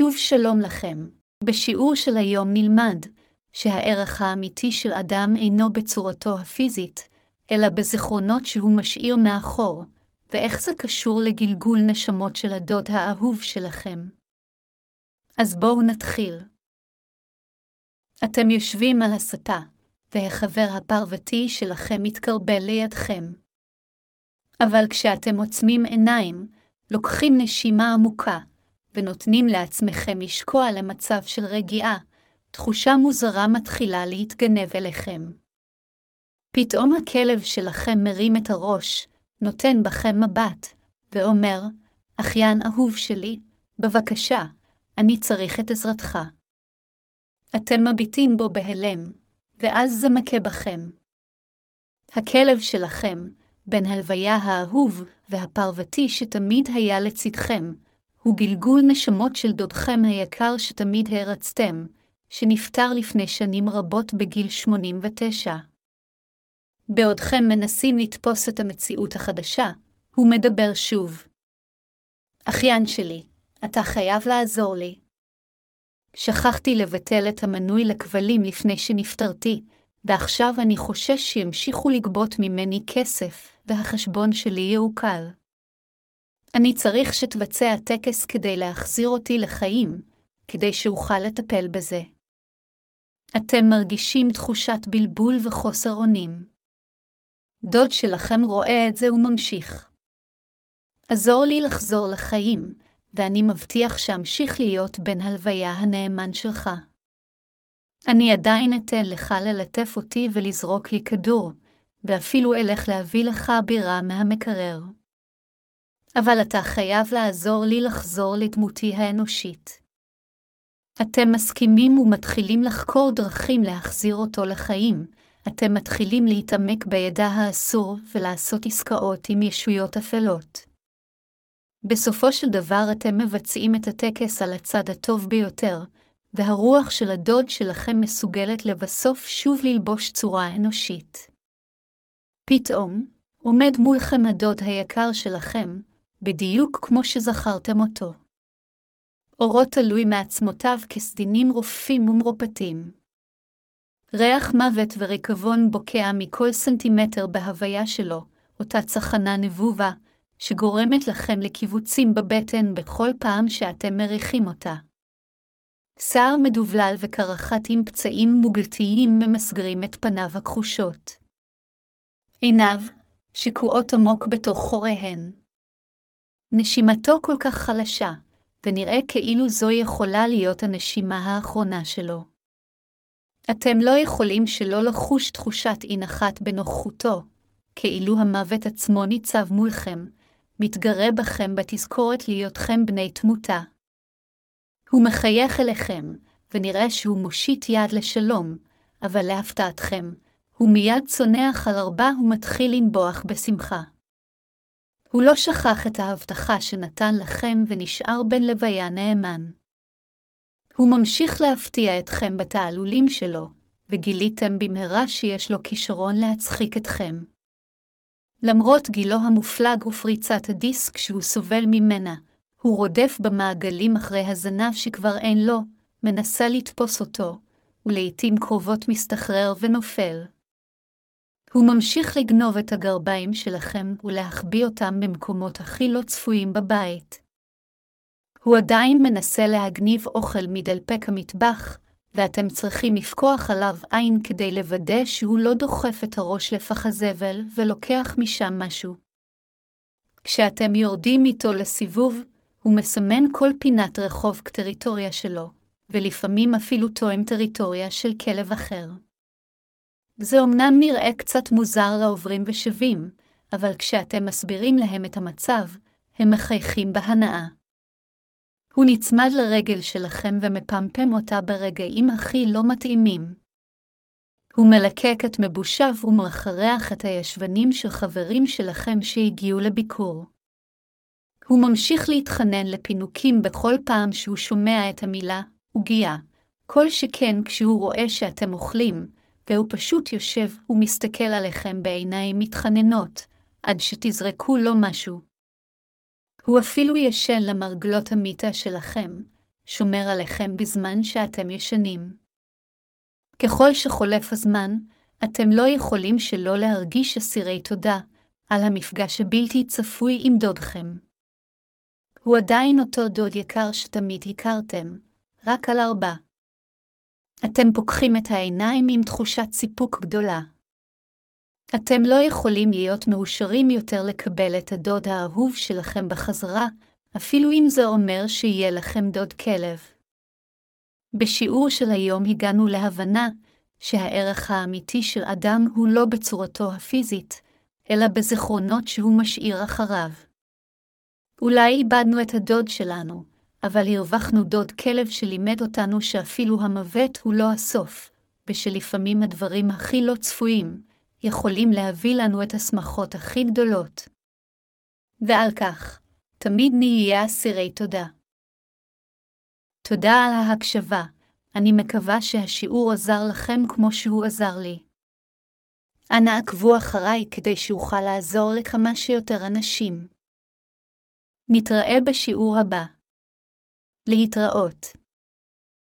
שוב שלום לכם. בשיעור של היום נלמד שהערך האמיתי של אדם אינו בצורתו הפיזית, אלא בזיכרונות שהוא משאיר מאחור, ואיך זה קשור לגלגול נשמות של הדוד האהוב שלכם. אז בואו נתחיל. אתם יושבים על הסתה, והחבר הפרוותי שלכם מתקרבל לידכם. אבל כשאתם עוצמים עיניים, לוקחים נשימה עמוקה, ונותנים לעצמכם לשקוע למצב של רגיעה, תחושה מוזרה מתחילה להתגנב אליכם. פתאום הכלב שלכם מרים את הראש, נותן בכם מבט, ואומר, אחיין אהוב שלי, בבקשה, אני צריך את עזרתך. אתם מביטים בו בהלם, ואז זה מכה בכם. הכלב שלכם, בין הלוויה האהוב והפרוותי שתמיד היה לצדכם, הוא גלגול נשמות של דודכם היקר שתמיד הרצתם, שנפטר לפני שנים רבות בגיל 89. בעודכם מנסים לתפוס את המציאות החדשה, הוא מדבר שוב. אחיין שלי, אתה חייב לעזור לי. שכחתי לבטל את המנוי לכבלים לפני שנפטרתי, ועכשיו אני חושש שימשיכו לגבות ממני כסף, והחשבון שלי יעוקל. אני צריך שתבצע טקס כדי להחזיר אותי לחיים, כדי שאוכל לטפל בזה. אתם מרגישים תחושת בלבול וחוסר אונים. דוד שלכם רואה את זה וממשיך. עזור לי לחזור לחיים, ואני מבטיח שאמשיך להיות בן הלוויה הנאמן שלך. אני עדיין אתן לך ללטף אותי ולזרוק לי כדור, ואפילו אלך להביא לך בירה מהמקרר. אבל אתה חייב לעזור לי לחזור לדמותי האנושית. אתם מסכימים ומתחילים לחקור דרכים להחזיר אותו לחיים, אתם מתחילים להתעמק בידע האסור ולעשות עסקאות עם ישויות אפלות. בסופו של דבר אתם מבצעים את הטקס על הצד הטוב ביותר, והרוח של הדוד שלכם מסוגלת לבסוף שוב ללבוש צורה אנושית. פתאום, עומד מולכם הדוד היקר שלכם, בדיוק כמו שזכרתם אותו. אורו תלוי מעצמותיו כסדינים רופפים ומרופטים. ריח מוות וריקבון בוקע מכל סנטימטר בהוויה שלו, אותה צחנה נבובה, שגורמת לכם לקיבוצים בבטן בכל פעם שאתם מריחים אותה. שיער מדובלל וקרחת עם פצעים מוגלתיים ממסגרים את פניו הכחושות. עיניו, שקועות עמוק בתוך חוריהן. נשימתו כל כך חלשה, ונראה כאילו זו יכולה להיות הנשימה האחרונה שלו. אתם לא יכולים שלא לחוש תחושת אי נחת בנוכחותו, כאילו המוות עצמו ניצב מולכם, מתגרה בכם בתזכורת להיותכם בני תמותה. הוא מחייך אליכם, ונראה שהוא מושיט יד לשלום, אבל להפתעתכם, הוא מיד צונח על ארבע ומתחיל לנבוח בשמחה. הוא לא שכח את ההבטחה שנתן לכם ונשאר בן לוויה נאמן. הוא ממשיך להפתיע אתכם בתעלולים שלו, וגיליתם במהרה שיש לו כישרון להצחיק אתכם. למרות גילו המופלג ופריצת הדיסק שהוא סובל ממנה, הוא רודף במעגלים אחרי הזנב שכבר אין לו, מנסה לתפוס אותו, ולעיתים קרובות מסתחרר ונופל. הוא ממשיך לגנוב את הגרביים שלכם ולהחביא אותם במקומות הכי לא צפויים בבית. הוא עדיין מנסה להגניב אוכל מדלפק המטבח, ואתם צריכים לפקוח עליו עין כדי לוודא שהוא לא דוחף את הראש לפח הזבל ולוקח משם משהו. כשאתם יורדים איתו לסיבוב, הוא מסמן כל פינת רחוב כטריטוריה שלו, ולפעמים אפילו תואם טריטוריה של כלב אחר. זה אמנם נראה קצת מוזר לעוברים ושבים, אבל כשאתם מסבירים להם את המצב, הם מחייכים בהנאה. הוא נצמד לרגל שלכם ומפמפם אותה ברגעים הכי לא מתאימים. הוא מלקק את מבושיו ומרחרח את הישבנים של חברים שלכם שהגיעו לביקור. הוא ממשיך להתחנן לפינוקים בכל פעם שהוא שומע את המילה עוגיה, כל שכן כשהוא רואה שאתם אוכלים, והוא פשוט יושב ומסתכל עליכם בעיניים מתחננות, עד שתזרקו לו משהו. הוא אפילו ישן למרגלות המיטה שלכם, שומר עליכם בזמן שאתם ישנים. ככל שחולף הזמן, אתם לא יכולים שלא להרגיש אסירי תודה על המפגש הבלתי צפוי עם דודכם. הוא עדיין אותו דוד יקר שתמיד הכרתם, רק על ארבע. אתם פוקחים את העיניים עם תחושת סיפוק גדולה. אתם לא יכולים להיות מאושרים יותר לקבל את הדוד האהוב שלכם בחזרה, אפילו אם זה אומר שיהיה לכם דוד כלב. בשיעור של היום הגענו להבנה שהערך האמיתי של אדם הוא לא בצורתו הפיזית, אלא בזיכרונות שהוא משאיר אחריו. אולי איבדנו את הדוד שלנו, אבל הרווחנו דוד כלב שלימד אותנו שאפילו המוות הוא לא הסוף, ושלפעמים הדברים הכי לא צפויים יכולים להביא לנו את השמחות הכי גדולות. ועל כך, תמיד נהיה אסירי תודה. תודה על ההקשבה, אני מקווה שהשיעור עזר לכם כמו שהוא עזר לי. אנא עקבו אחריי כדי שאוכל לעזור לכמה שיותר אנשים. נתראה בשיעור הבא. להתראות.